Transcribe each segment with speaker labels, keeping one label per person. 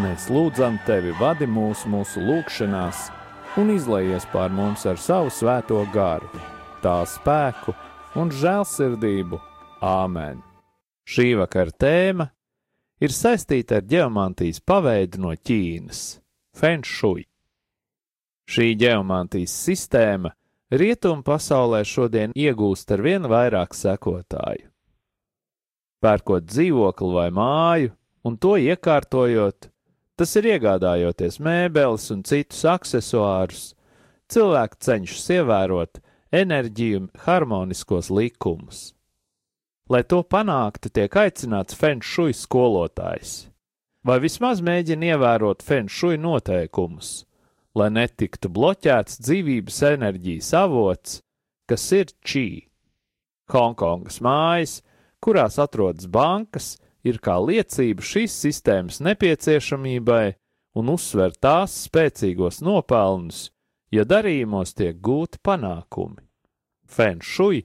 Speaker 1: Mēs lūdzam tevi, vadi mūsu, mūsu lūgšanās, un izlaies pār mums ar savu svēto garu, tā spēku un žēlsirdību. Āmen! Šī vakara tēma ir saistīta ar geomantijas paveidu no Ķīnas - Fenšui. Šī geomantijas sistēma rietumu pasaulē šodien iegūst ar vien vairāk sekotāju. Pērkot dzīvokli vai māju un to iekārtojot, Tas ir iegādājoties mēbeles un citus accessorus, cilvēki cenšas ievērot enerģiju harmoniskos likumus. Lai to panāktu, tiek aicināts fenšuj skolotājs, vai vismaz mēģina ievērot fenšuj noteikumus, lai netiktu bloķēts dzīvības enerģijas avots, kas ir čī. Hongkongas mājas, kurās atrodas bankas, ir kā liecība šīs sistēmas nepieciešamībai un uzsver tās spēcīgos nopelnus, ja darījumos tiek gūti panākumi. Fenšuj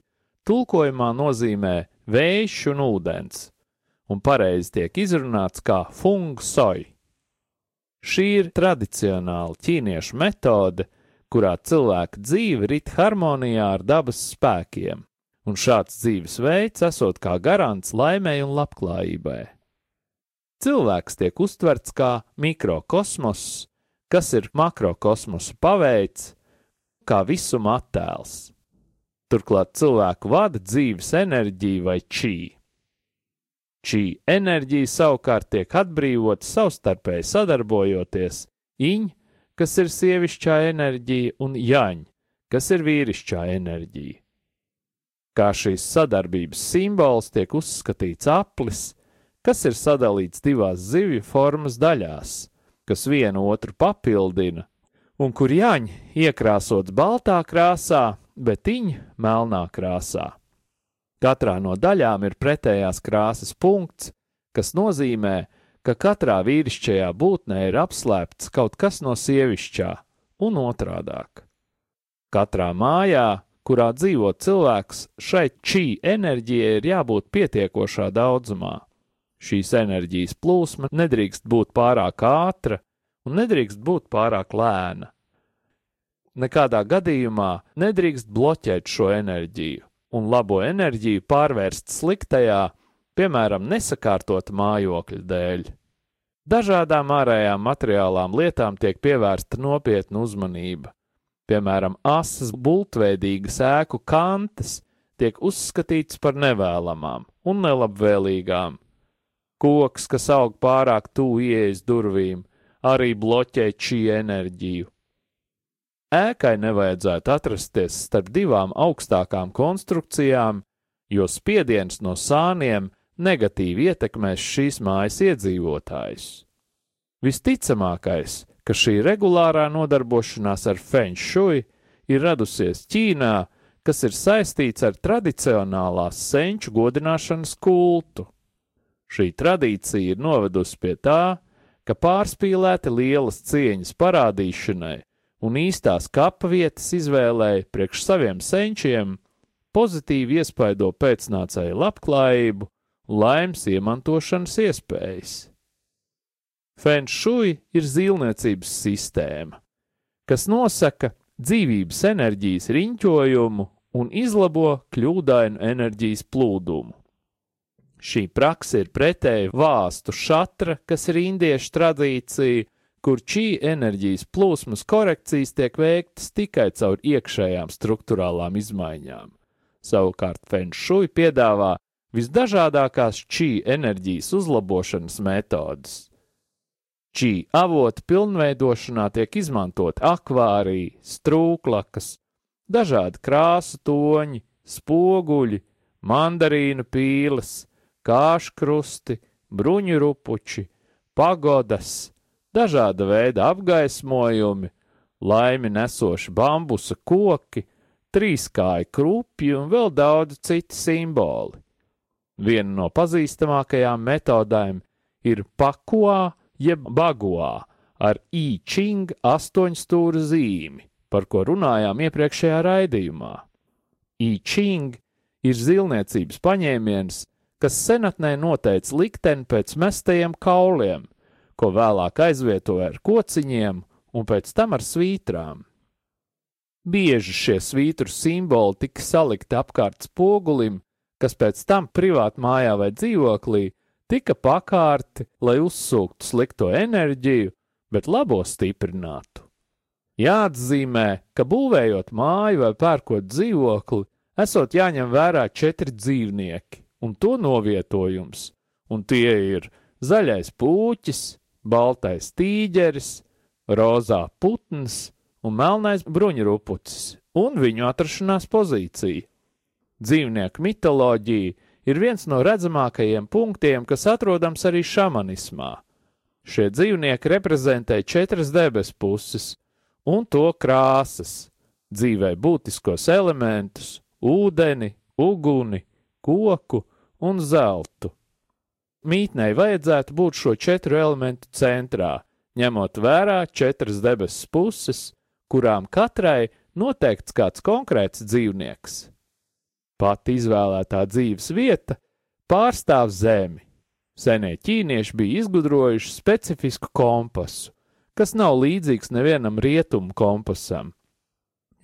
Speaker 1: tulkojumā nozīmē vējš un ūdens, un pareizi tiek izrunāts kā fung soi. Šī ir tradicionāla ķīniešu metode, kurā cilvēka dzīve rit harmonijā ar dabas spēkiem un šāds dzīvesveids esot kā garants laimei un labklājībai. Cilvēks tiek uztverts kā mikrokosmos, kas ir makrokosmosa paveids, kā visuma attēls. Turklāt cilvēku vada dzīves enerģija vai čī. Šī enerģija savukārt tiek atbrīvota savstarpēji sadarbojoties iņ, kas ir sievišķā enerģija, un jaņ, kas ir vīrišķā enerģija. Kā šīs sadarbības simbols tiek uzskatīts aplis, kas ir sadalīts divās zivju formas daļās, kas vienu otru papildina, un kur jāņa iekrāsots baltā krāsā, bet viņa melnā krāsā. Katrā no daļām ir pretējās krāsas punkts, kas nozīmē, ka katrā vīrišķajā būtnē ir apslēpts kaut kas no sievišķā, un otrādāk. Katrā mājā kurā dzīvo cilvēks, šai čī enerģijai ir jābūt pietiekošā daudzumā. Šīs enerģijas plūsma nedrīkst būt pārāk ātra un nedrīkst būt pārāk lēna. Nekādā gadījumā nedrīkst bloķēt šo enerģiju un labo enerģiju pārvērst sliktajā, piemēram, nesakārtota mājokļa dēļ. Dažādām ārējām materiālām lietām tiek pievērsta nopietna uzmanība, piemēram, asas bultveidīgas ēku kantes, tiek uzskatīts par nevēlamām un nelabvēlīgām. Koks, kas aug pārāk tuvu ieejas durvīm, arī bloķē šī enerģiju. Ēkai nevajadzētu atrasties starp divām augstākām konstrukcijām, jo spiediens no sāniem negatīvi ietekmēs šīs mājas iedzīvotājus. Visticamākais, ka šī regulārā nodarbošanās ar feng shui ir radusies Ķīnā, kas ir saistīts ar tradicionālās senču godināšanas kultu. Šī tradīcija ir novedusi pie tā, ka pārspīlēti lielas cieņas parādīšanai un īstās kapa vietas izvēlēji priekš saviem senčiem pozitīvi iespaido pēcnācēju labklājību, laimes iemantošanas iespējas. Fenšui ir zīlniecības sistēma, kas nosaka dzīvības enerģijas riņķojumu un izlabo kļūdainu enerģijas plūdumu. Šī praksa ir pretēji vāstu šatra, kas ir indiešu tradīcija, kur šī enerģijas plūsmas korekcijas tiek veiktas tikai caur iekšējām struktūrālām izmaiņām. Savukārt Fenšui piedāvā visdažādākās šī enerģijas uzlabošanas metodes. Šī avota pilnveidošanā tiek izmantot akvārija, strūklakas, dažādi krāsu toņi, spoguļi, mandarīnu pīles, kāškrusti, bruņu rupuči, pagodas, dažāda veida apgaismojumi, laimi nesoši bambusa koki, trīskāji krupji un vēl daudz citu simboli. Viena no pazīstamākajām metodēm ir pakoā jeb bagoā ar I-Ching astoņstūra zīmi, par ko runājām iepriekšējā raidījumā. I-Ching ir zilniecības paņēmiens, kas senatnē noteica likteni pēc mestajiem kauliem, ko vēlāk aizvietoja ar kociņiem un pēc tam ar svītrām. Bieži šie svītru simboli tika salikti apkārt spogulim, kas pēc tam privātā mājā vai dzīvoklī tika pakārti, lai uzsūktu slikto enerģiju, bet labo stiprinātu. Jāatzīmē, ka būvējot māju vai pērkot dzīvokli, esot jāņem vērā četri dzīvnieki un to novietojums, un tie ir zaļais pūķis, baltais tīģeris, rozā putns un melnais bruņurupucis un viņu atrašanās pozīcija. Dzīvnieku mitoloģija ir viens no redzamākajiem punktiem, kas atrodams arī šamanismā. Šie dzīvnieki reprezentē četras debesu puses un to krāsas, dzīvē būtiskos elementus - ūdeni, uguni, koku un zeltu. Mītnei vajadzētu būt šo četru elementu centrā, ņemot vērā četras debesu puses, kurām katrai noteikts kāds konkrēts dzīvnieks. Pati izvēlētā dzīves vieta pārstāv Zemi. Senie ķīnieši bija izgudrojuši specifisku kompasu, kas nav līdzīgs nevienam rietumu kompasam.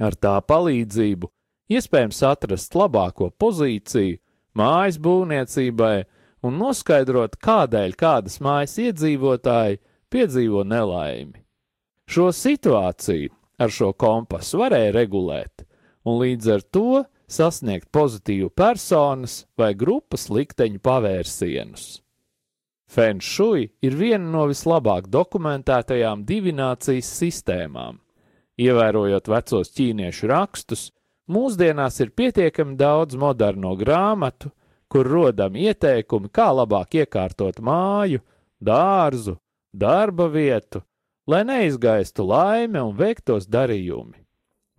Speaker 1: Ar tā palīdzību iespējams atrast labāko pozīciju mājas būvniecībai un noskaidrot, kādēļ kādas mājas iedzīvotāji piedzīvo nelaimi. Šo situāciju ar šo kompasu varēja regulēt, un līdz ar to sasniegt pozitīvu personas vai grupas likteņu pavērsienus. Fenšui ir viena no vislabāk dokumentētajām divinācijas sistēmām. Ievērojot vecos ķīniešu rakstus, mūsdienās ir pietiekami daudz moderno grāmatu, kur rodam ieteikumi, kā labāk iekārtot māju, dārzu, darba vietu lai neizgaistu laime un veiktos darījumi.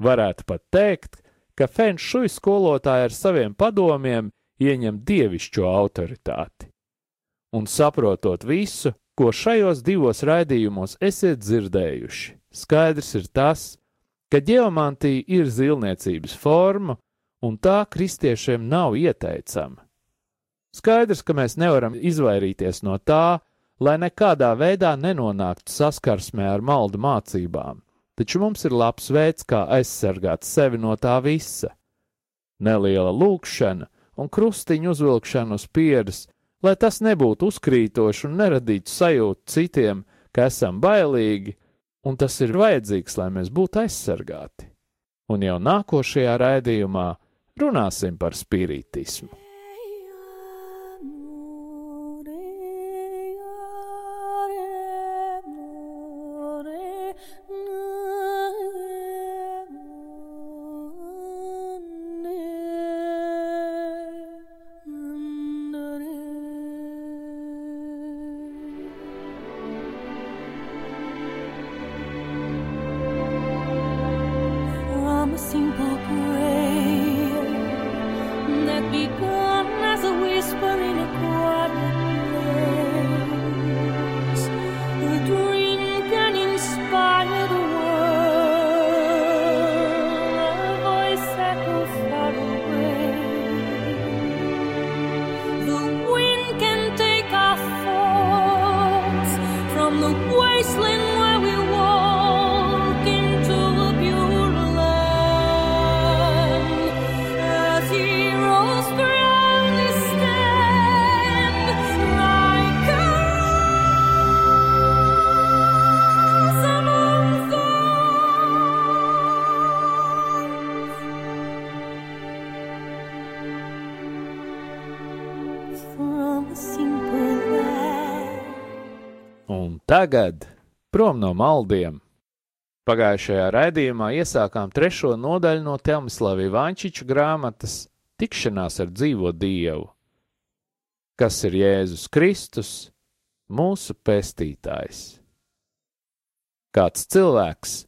Speaker 1: Varētu pat teikt, ka Fenšuja skolotāji ar saviem padomiem ieņem dievišķo autoritāti. Un saprotot visu, ko šajos divos raidījumos esat dzirdējuši, skaidrs ir tas, ka geomantija ir zilniecības forma, un tā kristiešiem nav ieteicama. Skaidrs, ka mēs nevaram izvairīties no tā, lai nekādā veidā nenonāktu saskarsmē ar maldu mācībām, taču mums ir labs veids, kā aizsargāt sevi no tā visa. Neliela lūkšana un krustiņu uzvilkšana uz pieres, lai tas nebūtu uzkrītoši un neradītu sajūtu citiem, ka esam bailīgi, un tas ir vajadzīgs, lai mēs būtu aizsargāti. Un jau nākošajā raidījumā runāsim par spiritismu. Tagad prom no maldiem. Pagājušajā raidījumā iesākām trešo nodaļu no Telmislava Ivančiča grāmatas Tikšanās ar dzīvo Dievu. Kas ir Jēzus Kristus, mūsu pestītājs? Kāds cilvēks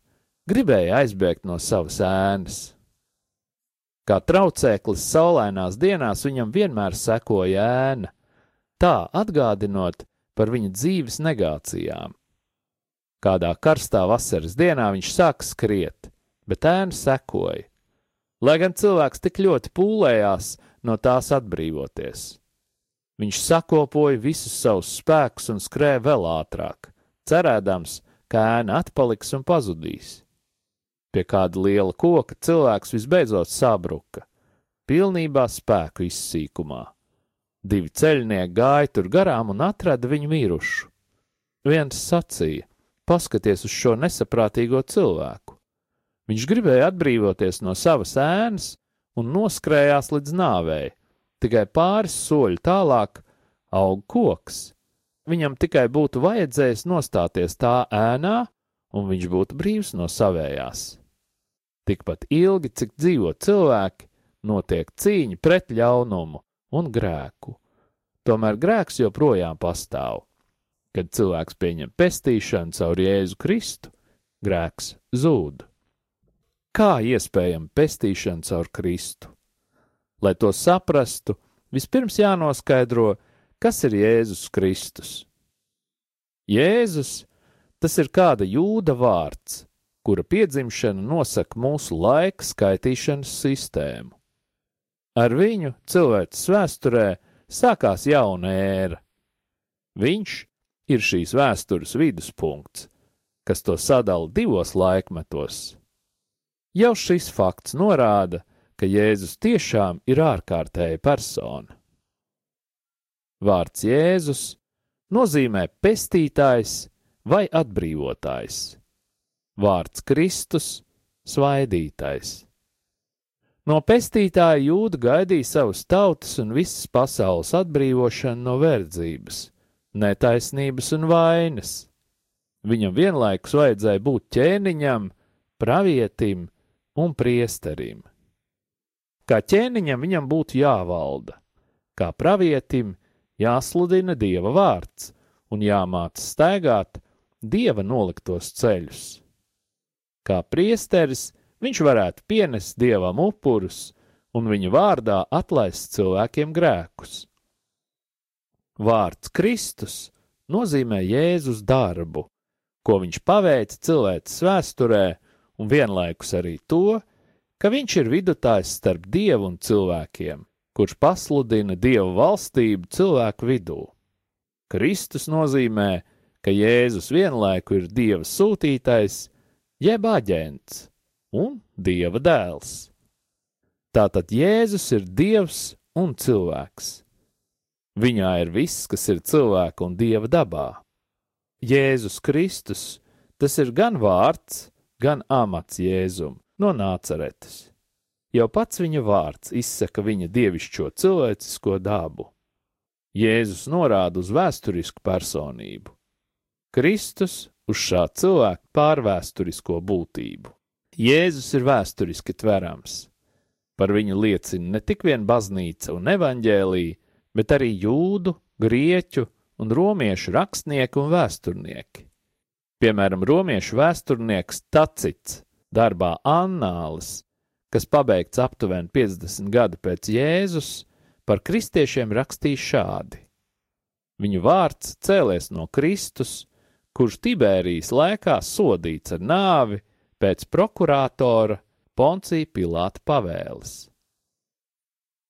Speaker 1: gribēja aizbēgt no savas ēnas. Kā traucēklis saulainās dienās viņam vienmēr sekoja ēna, tā atgādinot, par viņa dzīves negācijām. Kādā karstā vasaras dienā viņš sāk skriet, bet ēna sekoja, lai gan cilvēks tik ļoti pūlējās no tās atbrīvoties. Viņš sakopoja visus savus spēkus un skrēja vēl ātrāk, cerēdams, ka ēna atpaliks un pazudīs. Pie kāda liela koka cilvēks visbeidzot sabruka, pilnībā spēku izsīkumā. Divi ceļnieki gāja tur garām un atrada viņu mirušu. Viens sacīja: Paskaties uz šo nesaprātīgo cilvēku. Viņš gribēja atbrīvoties no savas ēnas un noskrējās līdz nāvei. Tikai pāris soļu tālāk aug koks. Viņam tikai būtu vajadzējis nostāties tā ēnā un viņš būtu brīvs no savējās. Tikpat ilgi, cik dzīvo cilvēki, notiek cīņa pret ļaunumu un grēku. Tomēr grēks joprojām pastāv. Kad cilvēks pieņem pestīšanu caur Jēzu Kristu, grēks zūd. Kā iespējama pestīšana caur Kristu? Lai to saprastu, vispirms jānoskaidro, kas ir Jēzus Kristus. Jēzus tas ir kāda jūda vārds, kura piedzimšana nosaka mūsu laika skaitīšanas sistēmu. Ar viņu cilvēks vēsturē sākās jauna ēra. Viņš ir šīs vēstures viduspunkts, kas to sadala divos laikmetos. Jau šis fakts norāda, ka Jēzus tiešām ir ārkārtēja persona. Vārds Jēzus nozīmē pestītājs vai atbrīvotājs. Vārds Kristus - svaidītais. No pestītāja jūda gaidīja savas tautas un visas pasaules atbrīvošanu no verdzības, netaisnības un vainas. Viņam vienlaikus vajadzēja būt ķēniņam, pravietim un priesterim. Kā ķēniņam viņam būtu jāvalda, kā pravietim jāsludina dieva vārds un jāmāca staigāt dieva noliktos ceļus. Kā priesteris viņš varētu pienest dievam upurus un viņa vārdā atlaist cilvēkiem grēkus. Vārds Kristus nozīmē Jēzus darbu, ko viņš paveica cilvēces vēsturē, un vienlaikus arī to, ka viņš ir vidutājs starp dievu un cilvēkiem, kurš pasludina dievu valstību cilvēku vidū. Kristus nozīmē, ka Jēzus vienlaiku ir dieva sūtītais, jeb aģents, un Dieva dēls. Tātad Jēzus ir Dievs un cilvēks. Viņā ir viss, kas ir cilvēka un dieva dabā. Jēzus Kristus, tas ir gan vārds, gan amats Jēzum no nācaretes. Jau pats viņa vārds izsaka viņa dievišķo cilvēcisko dabu. Jēzus norāda uz vēsturisku personību, Kristus uz šā cilvēka pārvēsturisko būtību. Jēzus ir vēsturiski tverams. Par viņu liecina ne tik vien baznīca un evaņģēlīja, bet arī jūdu, grieķu un romiešu rakstnieki un vēsturnieki. Piemēram, romiešu vēsturnieks Tacits darbā Annālis, kas pabeigts aptuveni 50 gadu pēc Jēzus, par kristiešiem rakstīja šādi: Viņu vārds cēlies no Kristus, kurš Tibērijas laikā sodīts ar nāvi pēc prokurātora Poncija Pilāta pavēles.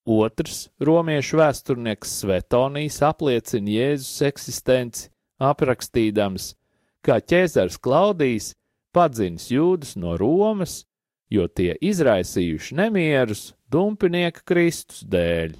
Speaker 1: Otrs romiešu vēsturnieks Svetonijs apliecina Jēzus eksistenci, aprakstīdams, kā ķēzars Klaudijs padzinis jūdus no Romas, jo tie izraisījuši nemierus dumpinieka Kristus dēļ.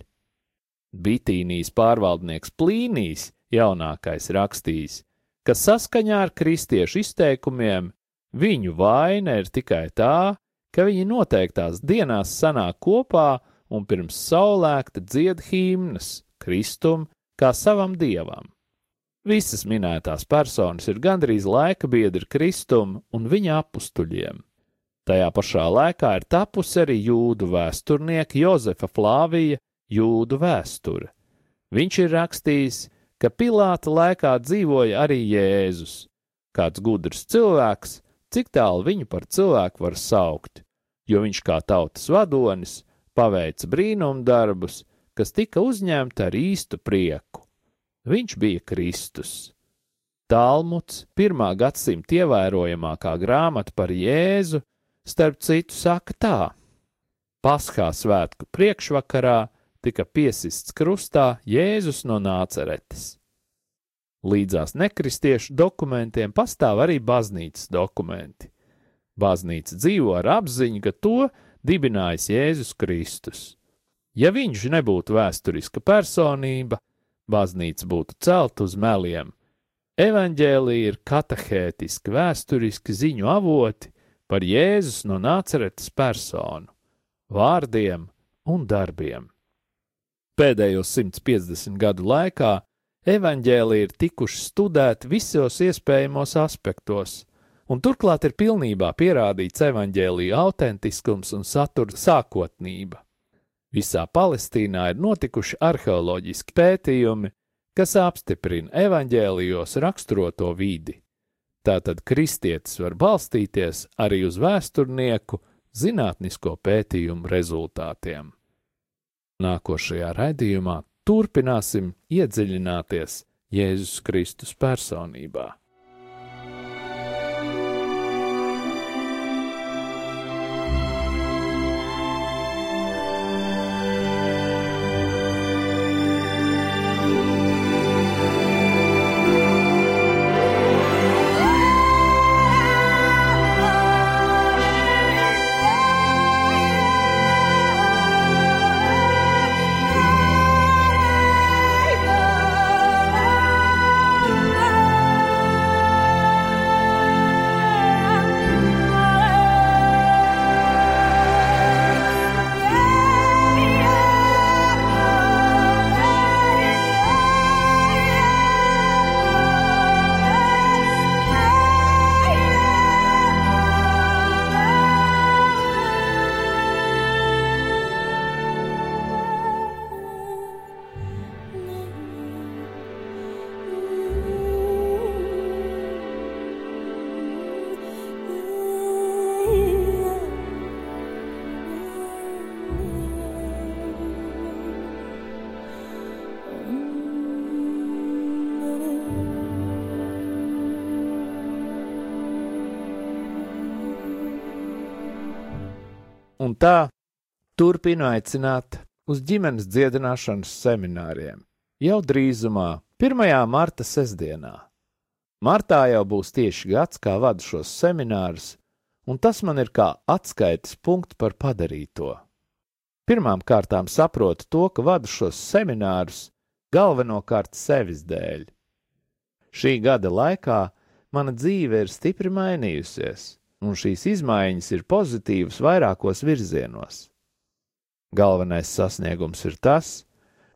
Speaker 1: Bitīnijas pārvaldnieks Plīnijs jaunākais rakstījis, ka saskaņā ar kristiešu izteikumiem Viņu vaina ir tikai tā, ka viņi noteiktās dienās sanāk kopā un pirms saulēkta dzied himnas Kristum kā savam dievam. Visas minētās personas ir gandrīz laika biedri Kristum un viņa apstuļiem. Tajā pašā laikā ir tapusi arī jūdu vēsturnieka Jozefa Flāvija jūdu vēsture. Viņš ir rakstījis, ka Pilāta laikā dzīvoja arī Jēzus, kāds gudrs cilvēks, cik tālu viņu par cilvēku var saukt, jo viņš kā tautas vadonis paveica brīnumdarbus, kas tika uzņemti ar īstu prieku. Viņš bija Kristus. Talmuds, pirmā gadsimta ievērojamākā grāmata par Jēzu, starp citu saka tā: Paskā svētku priekšvakarā tika piesists krustā Jēzus no Nāceretes. Līdzās nekristiešu dokumentiem pastāv arī baznīcas dokumenti. Baznīca dzīvo ar apziņu, ka to dibinājis Jēzus Kristus. Ja viņš nebūtu vēsturiska personība, baznīca būtu celt uz meliem. Evanģēlija ir katahētiski, vēsturiski ziņu avoti par Jēzus no nāceretes personu, vārdiem un darbiem. Pēdējos 150 gadu laikā evaņģēlī ir tikuši studēti visos iespējamos aspektos, un turklāt ir pilnībā pierādīts evaņģēlīja autentiskums un satura sākotnība. Visā Palestīnā ir notikuši arheoloģiski pētījumi, kas apstiprina evaņģēlijos raksturoto vidi. Tātad kristietis var balstīties arī uz vēsturnieku zinātnisko pētījumu rezultātiem. Nākošajā raidījumā turpināsim iedziļināties Jēzus Kristus personībā. Un tā turpinu aicināt uz ģimenes dziedināšanas semināriem jau drīzumā, 1. marta sestdienā. Martā jau būs tieši gads, kā vadu šos seminārus, un tas man ir kā atskaites punkts par padarīto. Pirmām kārtām saprotu to, ka vadu šos seminārus galvenokārt sevis dēļ. Šī gada laikā mana dzīve ir stipri mainījusies, un šīs izmaiņas ir pozitīvas vairākos virzienos. Galvenais sasniegums ir tas,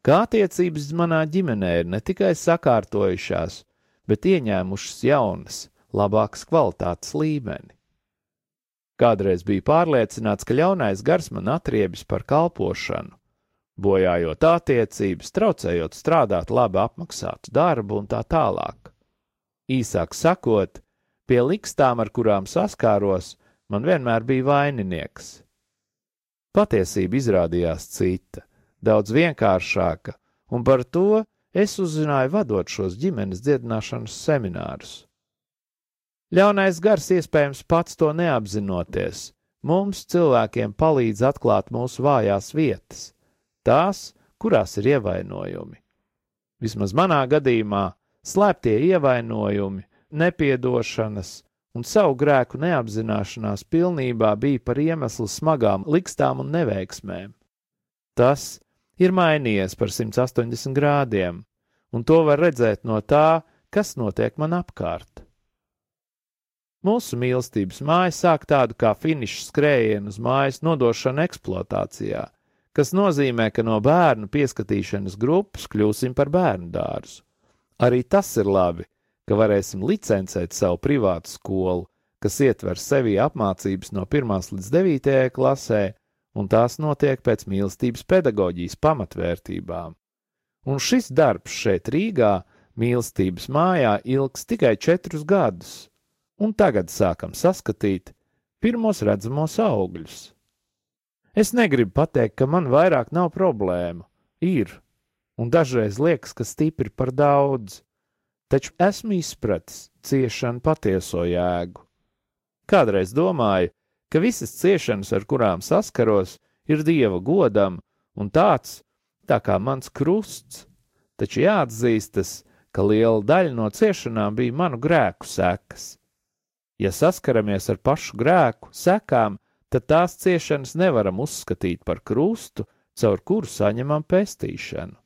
Speaker 1: ka attiecības manā ģimenē ir ne tikai sakārtojušās, bet ieņēmušas jaunas, labākas kvalitātes līmeni. Kādreiz biju pārliecināts, ka ļaunais gars man atriebjas par kalpošanu, bojājot attiecības, traucējot strādāt labi apmaksātu darbu un tā tālāk. Īsāk sakot, Pie likstām, ar kurām saskāros, man vienmēr bija vaininieks. Patiesība izrādījās cita, daudz vienkāršāka, un par to es uzzināju vadot šos ģimenes dziedināšanas seminārus. Ļaunais gars iespējams pats to neapzinoties. Mums, cilvēkiem, palīdz atklāt mūsu vājās vietas, tās, kurās ir ievainojumi. Vismaz manā gadījumā, slēptie ievainojumi nepiedošanas un savu grēku neapzināšanās pilnībā bija par iemeslu smagām likstām un neveiksmēm. Tas ir mainījies par 180 grādiem, un to var redzēt no tā, kas notiek man apkārt. Mūsu mīlestības māja sāk tādu kā finiša skrējienu uz mājas nodošanu eksploatācijā, kas nozīmē, ka no bērnu pieskatīšanas grupas kļūsim par bērnu dārzu. Arī tas ir labi, ka varēsim licencēt savu privātu skolu, kas ietver sevī apmācības no 1 līdz 9 klasē, un tās notiek pēc mīlestības pedagoģijas pamatvērtībām. Un šis darbs šeit Rīgā, mīlestības mājā, ilgs tikai četrus gadus, un tagad sākam saskatīt pirmos redzamos augļus. Es negribu pateikt, ka man vairāk nav problēmu. Ir, un dažreiz liekas, ka stipri par daudz, taču esmu izpratis ciešanu patieso jēgu. Kādreiz domāju, ka visas ciešanas, ar kurām saskaros, ir dieva godam, un tāds, tā kā mans krusts, taču jāatzīstas, ka liela daļa no ciešanām bija manu grēku sekas. Ja saskaramies ar pašu grēku sekām, tad tās ciešanas nevaram uzskatīt par krustu, caur kuru saņemam pestīšanu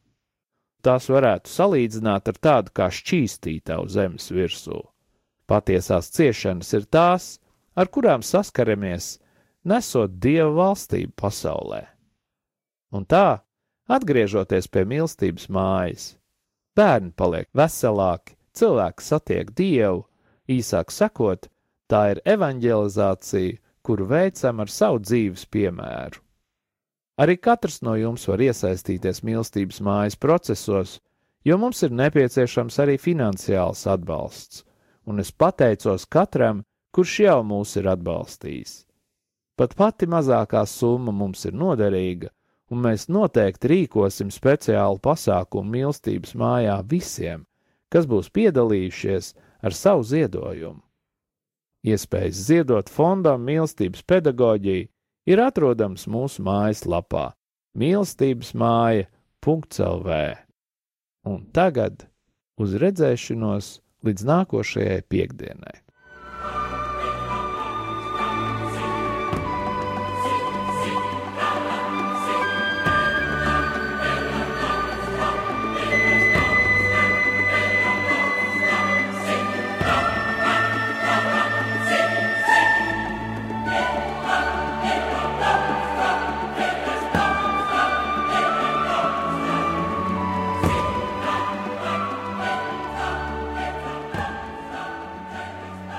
Speaker 1: tās varētu salīdzināt ar tādu kā šķīstītavu zemes virsū. Patiesās ciešanas ir tās, ar kurām saskaramies, nesot dievu valstību pasaulē. Un tā, atgriežoties pie mīlestības mājas, bērni paliek veselāki, cilvēki satiek dievu, īsāk sakot, Tā ir evanģelizācija, kuru veicam ar savu dzīves piemēru. Arī katrs no jums var iesaistīties mīlestības mājas procesos, jo mums ir nepieciešams arī finansiāls atbalsts, un es pateicos katram, kurš jau mūs ir atbalstījis. Pat pati mazākā summa mums ir noderīga, un mēs noteikti rīkosim speciālu pasākumu mīlestības mājā visiem, kas būs piedalījušies ar savu ziedojumu. Iespējas ziedot fondam mīlestības pedagoģiju ir atrodams mūsu mājaslapā mīlestības māja.lv. Un tagad uz redzēšanos līdz nākošajai piekdienai!